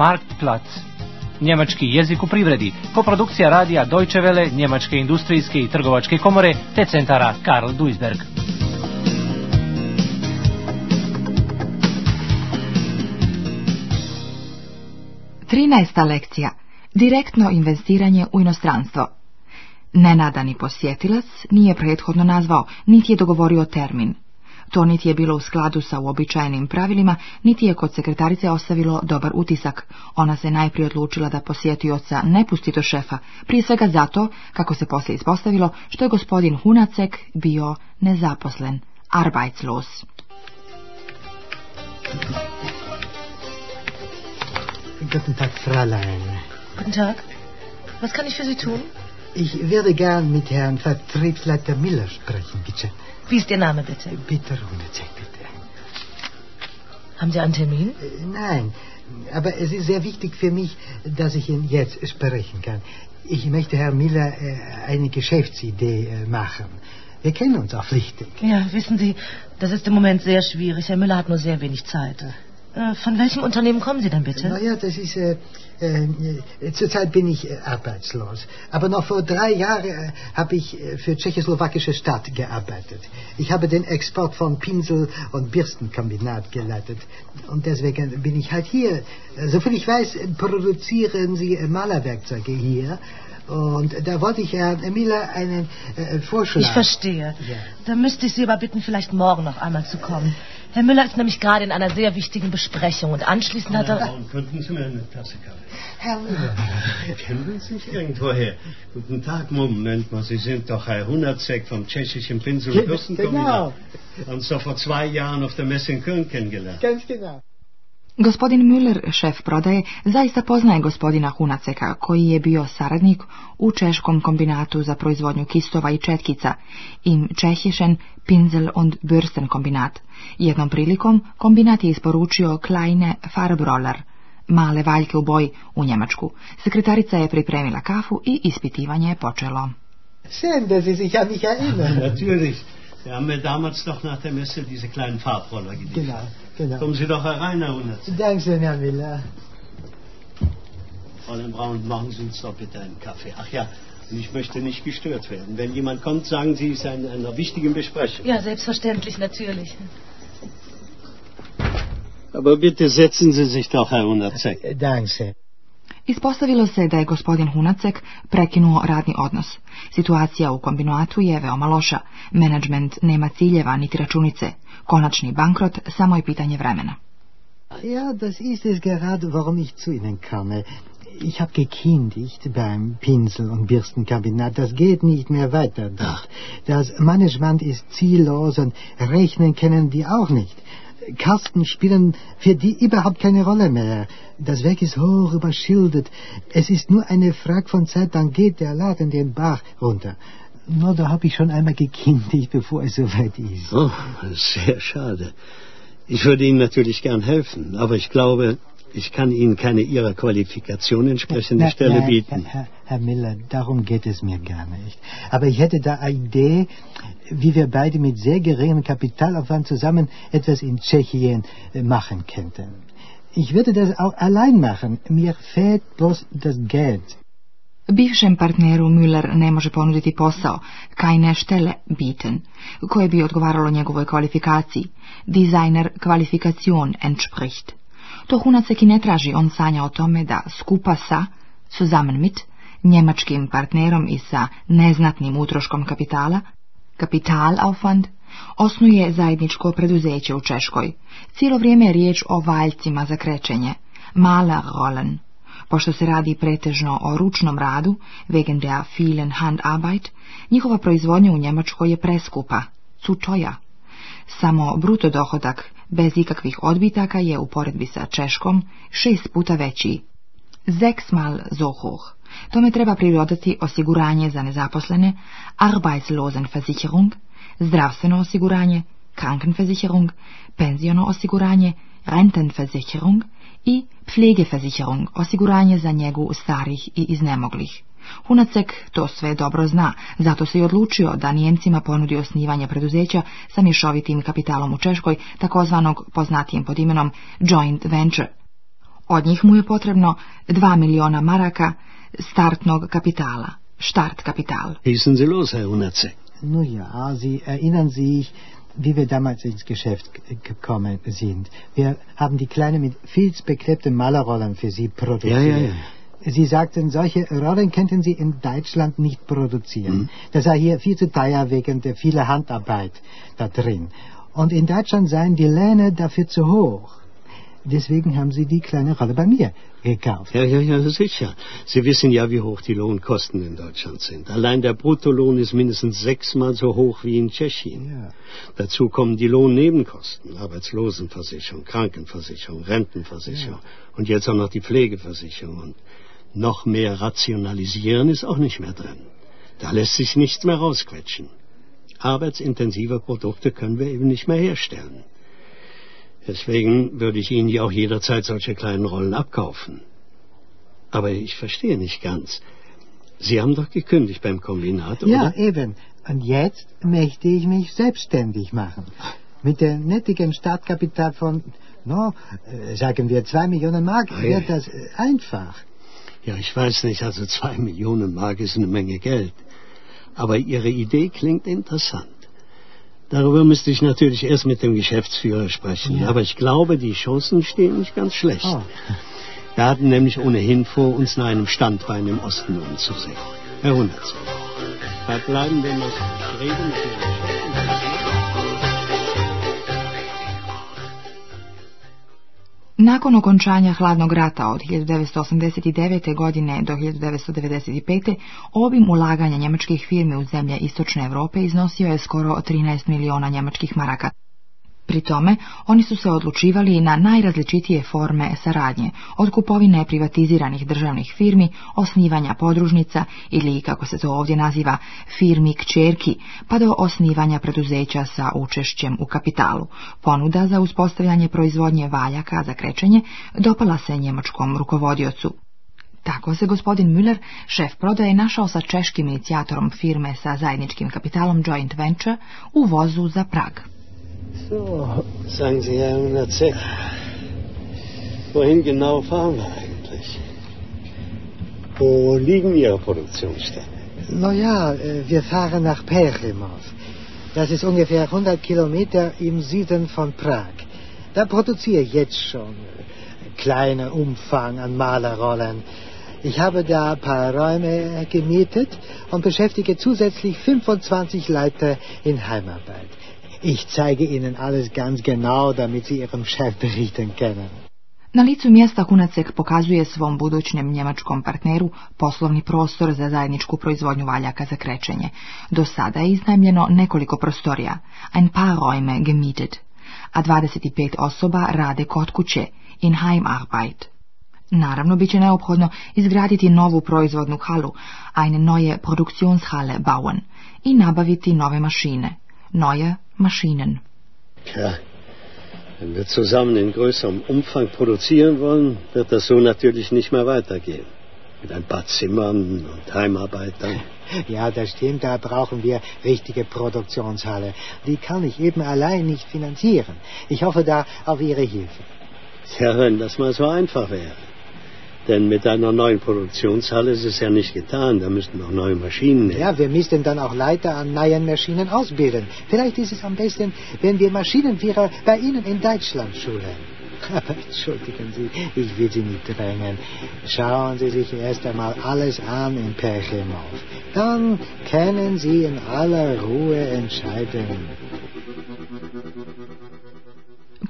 Marktplatz. Njemački jezik u privredi, koprodukcija radija Deutsche Welle, Njemačke industrijske i trgovačke komore te centara Karl Duisberg. Trinaesta lekcija. Direktno investiranje u inostranstvo. Nenadani posjetilac nije prethodno nazvao, niti je dogovorio termin. To niti je bilo u skladu sa uobičajenim pravilima, niti je kod sekretarice ostavilo dobar utisak. Ona se najprije odlučila da oca ne pusti do šefa, prije svega zato, kako se poslije ispostavilo, što je gospodin Hunacek bio nezaposlen. Arbeitslos. Guten Tag, Fräulein. Guten Tag. Was kann ich für Sie tun? Ich gern mit Herrn Vertriebsleiter Miller sprechen, Wie ist Ihr Name bitte? Peter Runacek, bitte. Haben Sie einen Termin? Äh, nein, aber es ist sehr wichtig für mich, dass ich ihn jetzt sprechen kann. Ich möchte Herr Miller äh, eine Geschäftsidee äh, machen. Wir kennen uns auch richtig. Ja, wissen Sie, das ist im Moment sehr schwierig. Herr Müller hat nur sehr wenig Zeit. Äh, von welchem Unternehmen kommen Sie denn bitte? Naja, das ist. Äh, äh, äh, zurzeit bin ich äh, arbeitslos. Aber noch vor drei Jahren habe ich für tschechoslowakische Staat gearbeitet. Ich habe den Export von Pinsel- und Birstenkombinat geleitet. Und deswegen bin ich halt hier. Soviel ich weiß, produzieren Sie Malerwerkzeuge hier. Und da wollte ich Herrn Miller einen Vorschlag. Ich verstehe. Ja. Da müsste ich Sie aber bitten, vielleicht morgen noch einmal zu kommen. Ja. Herr Müller ist nämlich gerade in einer sehr wichtigen Besprechung und anschließend hat er... Warum könnten Sie mir eine Tasse Kaffee? Herr Müller. Kennen wir uns nicht irgendwoher? Guten Tag, Moment mal, Sie sind doch Herr Hunacek vom tschechischen Pinsel- und Genau. Haben uns doch vor zwei Jahren auf der Messe in Köln kennengelernt. Ganz genau. Gospodin Müller, šef prodaje, zaista poznaje gospodina Hunaceka, koji je bio saradnik u češkom kombinatu za proizvodnju kistova i četkica, im čehišen Pinzel und Bürsten kombinat. Jednom prilikom kombinat je isporučio Kleine Farbroller, male valjke u boji u Njemačku. Sekretarica je pripremila kafu i ispitivanje je počelo. erinnern. Natürlich. Wir haben damals doch nach der Messe diese kleinen Farbroller Genau. Kommen Sie doch herein, Herr Hundert. Dankeschön, Herr Miller. Fräulein Braun, machen Sie uns doch bitte einen Kaffee. Ach ja, ich möchte nicht gestört werden. Wenn jemand kommt, sagen Sie, es ist ein, einer wichtigen Besprechung. Ja, selbstverständlich, natürlich. Aber bitte setzen Sie sich doch, Herr Hundertzeck. Danke. Ispostavilo se da je gospodin Hunacek prekinuo radni odnos. Situacija u kombinatu je veoma loša. Menadžment nema ciljeva niti računice. Konačni bankrot samo je pitanje vremena. Ja, das ist es gerade, warum ich zu Ihnen komme. Ich habe gekindigt beim Pinsel- und Bürstenkabinett. Das geht nicht mehr weiter doch. Das Management ist ziellos und rechnen können die auch nicht. Karsten spielen für die überhaupt keine Rolle mehr. Das Werk ist hoch überschildert. Es ist nur eine Frage von Zeit, dann geht der Laden den Bach runter. Na, da habe ich schon einmal gekindigt, bevor es soweit ist. Oh, sehr schade. Ich würde Ihnen natürlich gern helfen, aber ich glaube, ich kann Ihnen keine Ihrer Qualifikation entsprechende na, Stelle na, bieten. Herr, Herr Miller, darum geht es mir gar nicht. Aber ich hätte da eine Idee, wie wir beide mit sehr geringem Kapitalaufwand zusammen etwas in Tschechien äh, machen könnten. Ich würde das auch allein machen. Mir fehlt bloß das Geld. Bivšem partneru Müller ne može ponuditi posao, keine Stelle bieten, biten, koje bi odgovaralo njegovoj kvalifikaciji. Designer kvalifikacion entspricht. To Hunacek i ne traži, on sanja o tome da skupa sa, suzammit njemačkim partnerom i sa neznatnim utroškom kapitala, kapitalaufwand, osnuje zajedničko preduzeće u Češkoj. Cijelo vrijeme je riječ o valjcima za krećenje, mala rollen. Pošto se radi pretežno o ručnom radu, wegen der vielen Handarbeit, njihova proizvodnja u Njemačkoj je preskupa, toja. Samo bruto dohodak bez ikakvih odbitaka je u poredbi sa Češkom šest puta veći. Zeksmal zohoh. Tome treba pridodati osiguranje za nezaposlene, Arbeitslosenversicherung, zdravstveno osiguranje, Krankenversicherung, penziono osiguranje, Rentenversicherung i Pflegeversicherung, osiguranje za njegu starih i iznemoglih. Hunacek to sve dobro zna, zato se i odlučio da Nijemcima ponudi osnivanje preduzeća sa mješovitim kapitalom u Češkoj, takozvanog poznatijem pod imenom Joint Venture. Od njih mu je potrebno 2 miliona maraka startnog kapitala, start kapital. Hießen se los, Hunacek? No ja, Sie si ih, wie wir damals ins Geschäft gekommen sind. Wir haben die Kleine mit bekleppten Malerrollen für Sie produziert. Ja, ja, ja. Sie sagten, solche Rollen könnten Sie in Deutschland nicht produzieren. Mhm. Das sei hier viel zu teuer wegen der vielen Handarbeit da drin. Und in Deutschland seien die Löhne dafür zu hoch. Deswegen haben Sie die kleine Rolle bei mir gekauft. Ja, ja, ja, sicher. Sie wissen ja, wie hoch die Lohnkosten in Deutschland sind. Allein der Bruttolohn ist mindestens sechsmal so hoch wie in Tschechien. Ja. Dazu kommen die Lohnnebenkosten, Arbeitslosenversicherung, Krankenversicherung, Rentenversicherung ja. und jetzt auch noch die Pflegeversicherung und noch mehr rationalisieren ist auch nicht mehr drin. Da lässt sich nichts mehr rausquetschen. Arbeitsintensive Produkte können wir eben nicht mehr herstellen. Deswegen würde ich Ihnen ja auch jederzeit solche kleinen Rollen abkaufen. Aber ich verstehe nicht ganz. Sie haben doch gekündigt beim Kombinat, oder? Ja, eben. Und jetzt möchte ich mich selbstständig machen. Mit dem nettigen Startkapital von, no, äh, sagen wir, zwei Millionen Mark wird das äh, einfach. Ja, ich weiß nicht, also zwei Millionen Mark ist eine Menge Geld. Aber Ihre Idee klingt interessant. Darüber müsste ich natürlich erst mit dem Geschäftsführer sprechen. Ja. Aber ich glaube, die Chancen stehen nicht ganz schlecht. Oh. Wir hatten nämlich ohnehin vor, uns nach einem Standbein im Osten umzusehen. Herr Hundertsmann, bleiben wir noch reden mit dem Nakon okončanja hladnog rata od 1989. godine do 1995. obim ulaganja njemačkih firme u zemlje Istočne Europe iznosio je skoro 13 miliona njemačkih maraka, Pri tome, oni su se odlučivali na najrazličitije forme saradnje, od kupovine privatiziranih državnih firmi, osnivanja podružnica ili, kako se to ovdje naziva, firmi kćerki, pa do osnivanja preduzeća sa učešćem u kapitalu. Ponuda za uspostavljanje proizvodnje valjaka za krećenje dopala se njemačkom rukovodiocu. Tako se gospodin Müller, šef prodaje, našao sa češkim inicijatorom firme sa zajedničkim kapitalom Joint Venture u vozu za Prag. So, sagen Sie, Herr Nazir, wohin genau fahren wir eigentlich? Wo liegen Ihre Produktionsstätten? Naja, äh, wir fahren nach Perchimov. Das ist ungefähr 100 Kilometer im Süden von Prag. Da produziere ich jetzt schon einen äh, kleinen Umfang an Malerrollen. Ich habe da ein paar Räume gemietet und beschäftige zusätzlich 25 Leute in Heimarbeit. Ich zeige Ihnen alles ganz genau, damit Sie Ihrem Chef berichten können. Na licu mjesta Hunacek pokazuje svom budućnem njemačkom partneru poslovni prostor za zajedničku proizvodnju valjaka za krećenje. Do sada je iznajmljeno nekoliko prostorija, ein paar Räume gemietet, a 25 osoba rade kod kuće, in Heimarbeit. Naravno, bit će neophodno izgraditi novu proizvodnu halu, eine neue Produktionshalle bauen, i nabaviti nove mašine, neue Maschinen. Tja, wenn wir zusammen in größerem Umfang produzieren wollen, wird das so natürlich nicht mehr weitergehen. Mit ein paar Zimmern und Heimarbeitern. Ja, das stimmt. Da brauchen wir richtige Produktionshalle. Die kann ich eben allein nicht finanzieren. Ich hoffe da auf Ihre Hilfe. Tja, wenn das mal so einfach wäre. Denn mit einer neuen Produktionshalle ist es ja nicht getan. Da müssten auch neue Maschinen her. Ja, wir müssten dann auch Leiter an neuen Maschinen ausbilden. Vielleicht ist es am besten, wenn wir Maschinenführer bei Ihnen in Deutschland schulen. Aber entschuldigen Sie, ich will Sie nicht drängen. Schauen Sie sich erst einmal alles an in Perchimov. Dann können Sie in aller Ruhe entscheiden.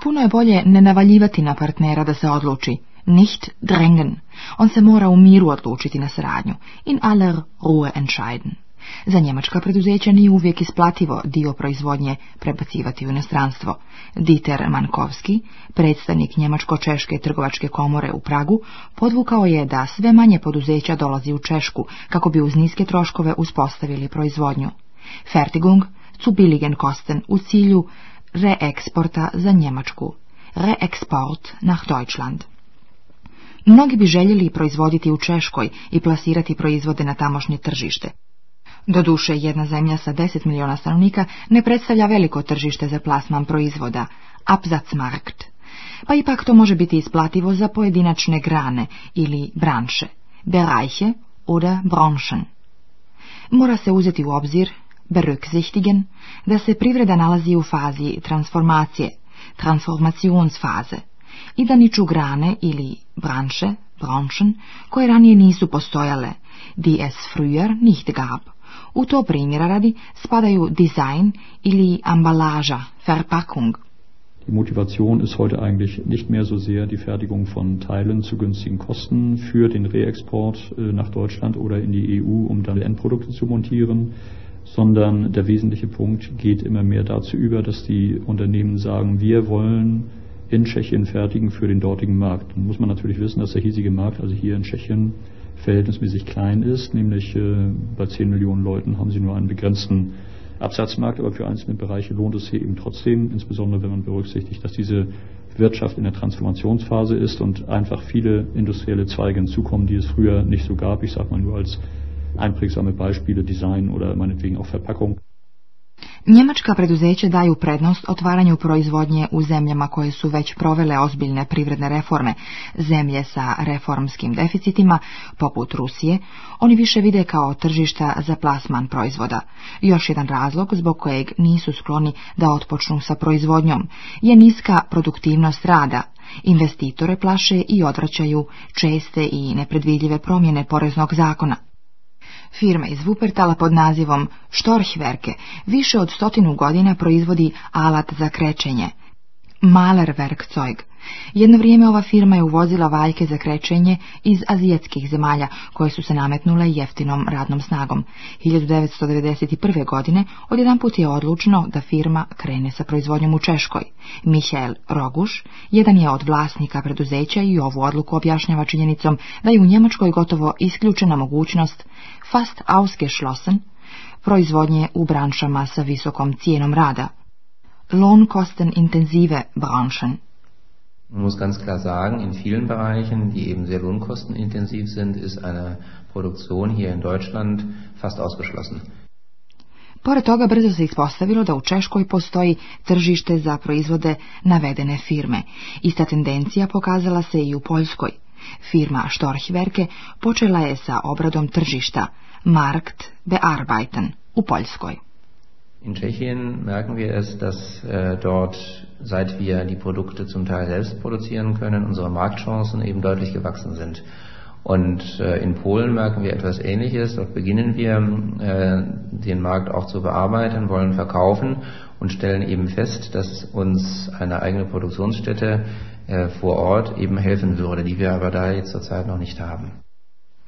Puno je bolje ne navaljivati na partnera da se odluči. nicht drängen. On se mora u miru odlučiti na sradnju. In aller Ruhe entscheiden. Za njemačka preduzeća nije uvijek isplativo dio proizvodnje prebacivati u inostranstvo. Dieter Mankovski, predstavnik Njemačko-Češke trgovačke komore u Pragu, podvukao je da sve manje poduzeća dolazi u Češku kako bi uz niske troškove uspostavili proizvodnju. Fertigung zu billigen kosten u cilju reeksporta za Njemačku. Reeksport nach Deutschland. Mnogi bi željeli proizvoditi u Češkoj i plasirati proizvode na tamošnje tržište. Doduše, jedna zemlja sa 10 miliona stanovnika ne predstavlja veliko tržište za plasman proizvoda, Absatzmarkt, pa ipak to može biti isplativo za pojedinačne grane ili branše, Bereiche oder Branchen. Mora se uzeti u obzir, berücksichtigen, da se privreda nalazi u fazi transformacije, transformationsfaze, i da niču grane ili branše, branchen, koje ranije nisu postojale, die es früher nicht gab. U to primjera radi spadaju dizajn ili ambalaža, verpackung. Die Motivation ist heute eigentlich nicht mehr so sehr die Fertigung von Teilen zu günstigen Kosten für den Reexport äh, nach Deutschland oder in die EU, um dann Endprodukte zu montieren, sondern der wesentliche Punkt geht immer mehr dazu über, dass die Unternehmen sagen, wir wollen in Tschechien fertigen für den dortigen Markt. Dann muss man natürlich wissen, dass der hiesige Markt, also hier in Tschechien, verhältnismäßig klein ist, nämlich äh, bei 10 Millionen Leuten haben sie nur einen begrenzten Absatzmarkt, aber für einzelne Bereiche lohnt es hier eben trotzdem, insbesondere wenn man berücksichtigt, dass diese Wirtschaft in der Transformationsphase ist und einfach viele industrielle Zweige hinzukommen, die es früher nicht so gab. Ich sage mal nur als einprägsame Beispiele Design oder meinetwegen auch Verpackung. Njemačka preduzeća daju prednost otvaranju proizvodnje u zemljama koje su već provele ozbiljne privredne reforme. Zemlje sa reformskim deficitima, poput Rusije, oni više vide kao tržišta za plasman proizvoda. Još jedan razlog zbog kojeg nisu skloni da otpočnu sa proizvodnjom je niska produktivnost rada. Investitore plaše i odvraćaju česte i nepredvidljive promjene poreznog zakona. Firma iz Vupertala pod nazivom Štorhverke više od stotinu godina proizvodi alat za krećenje. Malerwerkzeug. Jedno vrijeme ova firma je uvozila valjke za krećenje iz azijskih zemalja, koje su se nametnule jeftinom radnom snagom. 1991. godine odjedanput je odlučno da firma krene sa proizvodnjom u Češkoj. Mihael Roguš, jedan je od vlasnika preduzeća i ovu odluku objašnjava činjenicom da je u Njemačkoj gotovo isključena mogućnost fast ausgeschlossen, proizvodnje u branšama sa visokom cijenom rada, lohnkosten intensive branšen. Man muss ganz klar sagen, in vielen Bereichen, die eben sehr lohnkostenintensiv sind, ist eine Produktion hier in Deutschland fast ausgeschlossen. Pored toga brzo se ispostavilo da u Češkoj postoji tržište za proizvode navedene firme. Ista tendencija pokazala se i u Poljskoj. Firma Storchwerke počela je sa obradom tržišta Markt bearbeiten u Poljskoj. In Tschechien merken wir es, dass äh, dort, seit wir die Produkte zum Teil selbst produzieren können, unsere Marktchancen eben deutlich gewachsen sind. Und äh, in Polen merken wir etwas Ähnliches. Dort beginnen wir, äh, den Markt auch zu bearbeiten, wollen verkaufen und stellen eben fest, dass uns eine eigene Produktionsstätte äh, vor Ort eben helfen würde, die wir aber da jetzt zurzeit noch nicht haben.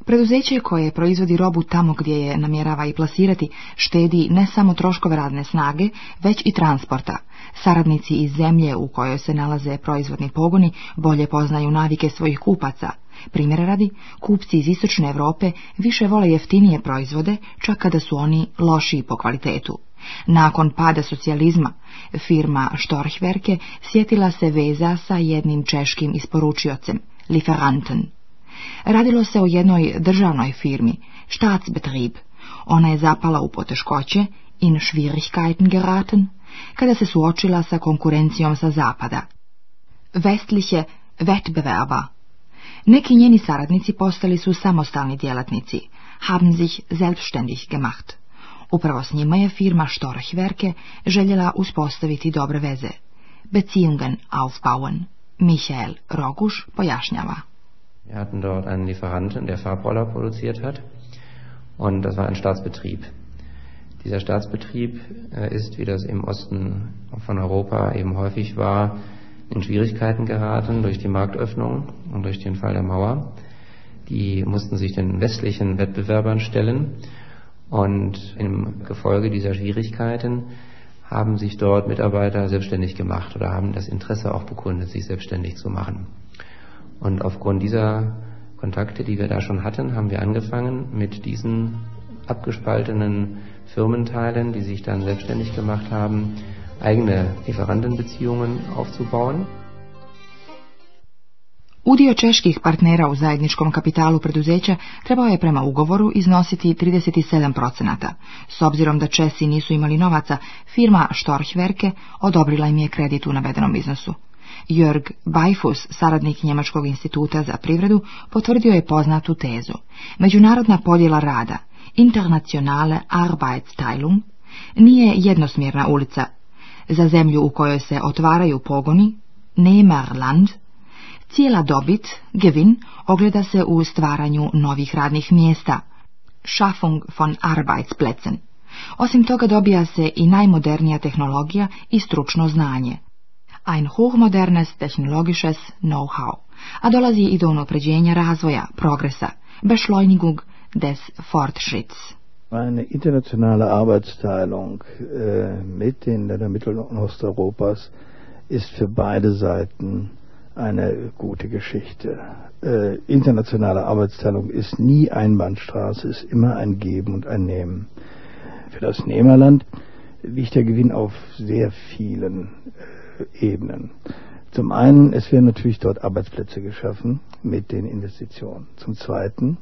Preduzeće koje proizvodi robu tamo gdje je namjerava i plasirati štedi ne samo troškove radne snage, već i transporta. Saradnici iz zemlje u kojoj se nalaze proizvodni pogoni bolje poznaju navike svojih kupaca. Primjera radi, kupci iz istočne Europe više vole jeftinije proizvode, čak kada su oni lošiji po kvalitetu. Nakon pada socijalizma, firma Storchwerke sjetila se veza sa jednim češkim isporučiocem, Lieferanten. Radilo se o jednoj državnoj firmi, Staatsbetrieb. Ona je zapala u poteškoće, in Schwierigkeiten geraten, kada se suočila sa konkurencijom sa zapada. Westliche Wettbewerber. Neki njeni saradnici postali su samostalni djelatnici, haben sich selbstständig gemacht. Upravo s njima je firma Storchwerke željela uspostaviti dobre veze. Beziehungen aufbauen. Michael Roguš pojašnjava. Wir hatten dort einen Lieferanten, der Farbroller produziert hat und das war ein Staatsbetrieb. Dieser Staatsbetrieb äh, ist, wie das im Osten von Europa eben häufig war, in Schwierigkeiten geraten durch die Marktöffnung und durch den Fall der Mauer. Die mussten sich den westlichen Wettbewerbern stellen und im Gefolge dieser Schwierigkeiten haben sich dort Mitarbeiter selbstständig gemacht oder haben das Interesse auch bekundet, sich selbstständig zu machen. Und aufgrund dieser Kontakte, die wir da schon hatten, haben wir angefangen mit diesen abgespaltenen Firmenteilen, die sich dann selbstständig gemacht haben, eigene Lieferantenbeziehungen aufzubauen. Udio čeških partnera u zajedničkom kapitalu preduzeća trebao je prema ugovoru iznositi 37%. S obzirom da Česi nisu imali novaca, firma Storchwerke odobrila im je kredit u navedenom iznosu. Jörg Bajfus, saradnik Njemačkog instituta za privredu, potvrdio je poznatu tezu. Međunarodna podjela rada, internacionale Arbeitsteilung, nije jednosmjerna ulica. Za zemlju u kojoj se otvaraju pogoni, Neymar Land, Cijela dobit, gevin, ogleda se u stvaranju novih radnih mjesta, Schaffung von Arbeitsplätzen. Osim toga dobija se i najmodernija tehnologija i stručno znanje. Ein hochmodernes technologisches Know-how. A dolazi i do unapređenja razvoja, progresa, Beschleunigung des Fortschritts. Eine internationale Arbeitsteilung äh, mit den Ländern Mittel- und Osteuropas ist für beide Seiten eine gute Geschichte. Äh, internationale Arbeitsteilung ist nie Einbahnstraße, ist immer ein Geben und ein Nehmen. Für das Nehmerland liegt der Gewinn auf sehr vielen äh, Ebenen. Zum einen, es werden natürlich dort Arbeitsplätze geschaffen mit den Investitionen. Zum zweiten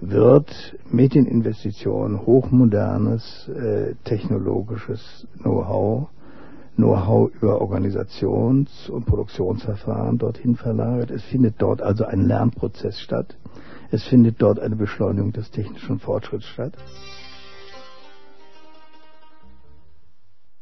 wird mit den Investitionen hochmodernes äh, technologisches Know-how Know-how über Organisations- und Produktionsverfahren dorthin verlagert. Es findet dort also ein Lernprozess statt. Es findet dort eine Beschleunigung des technischen Fortschritts statt.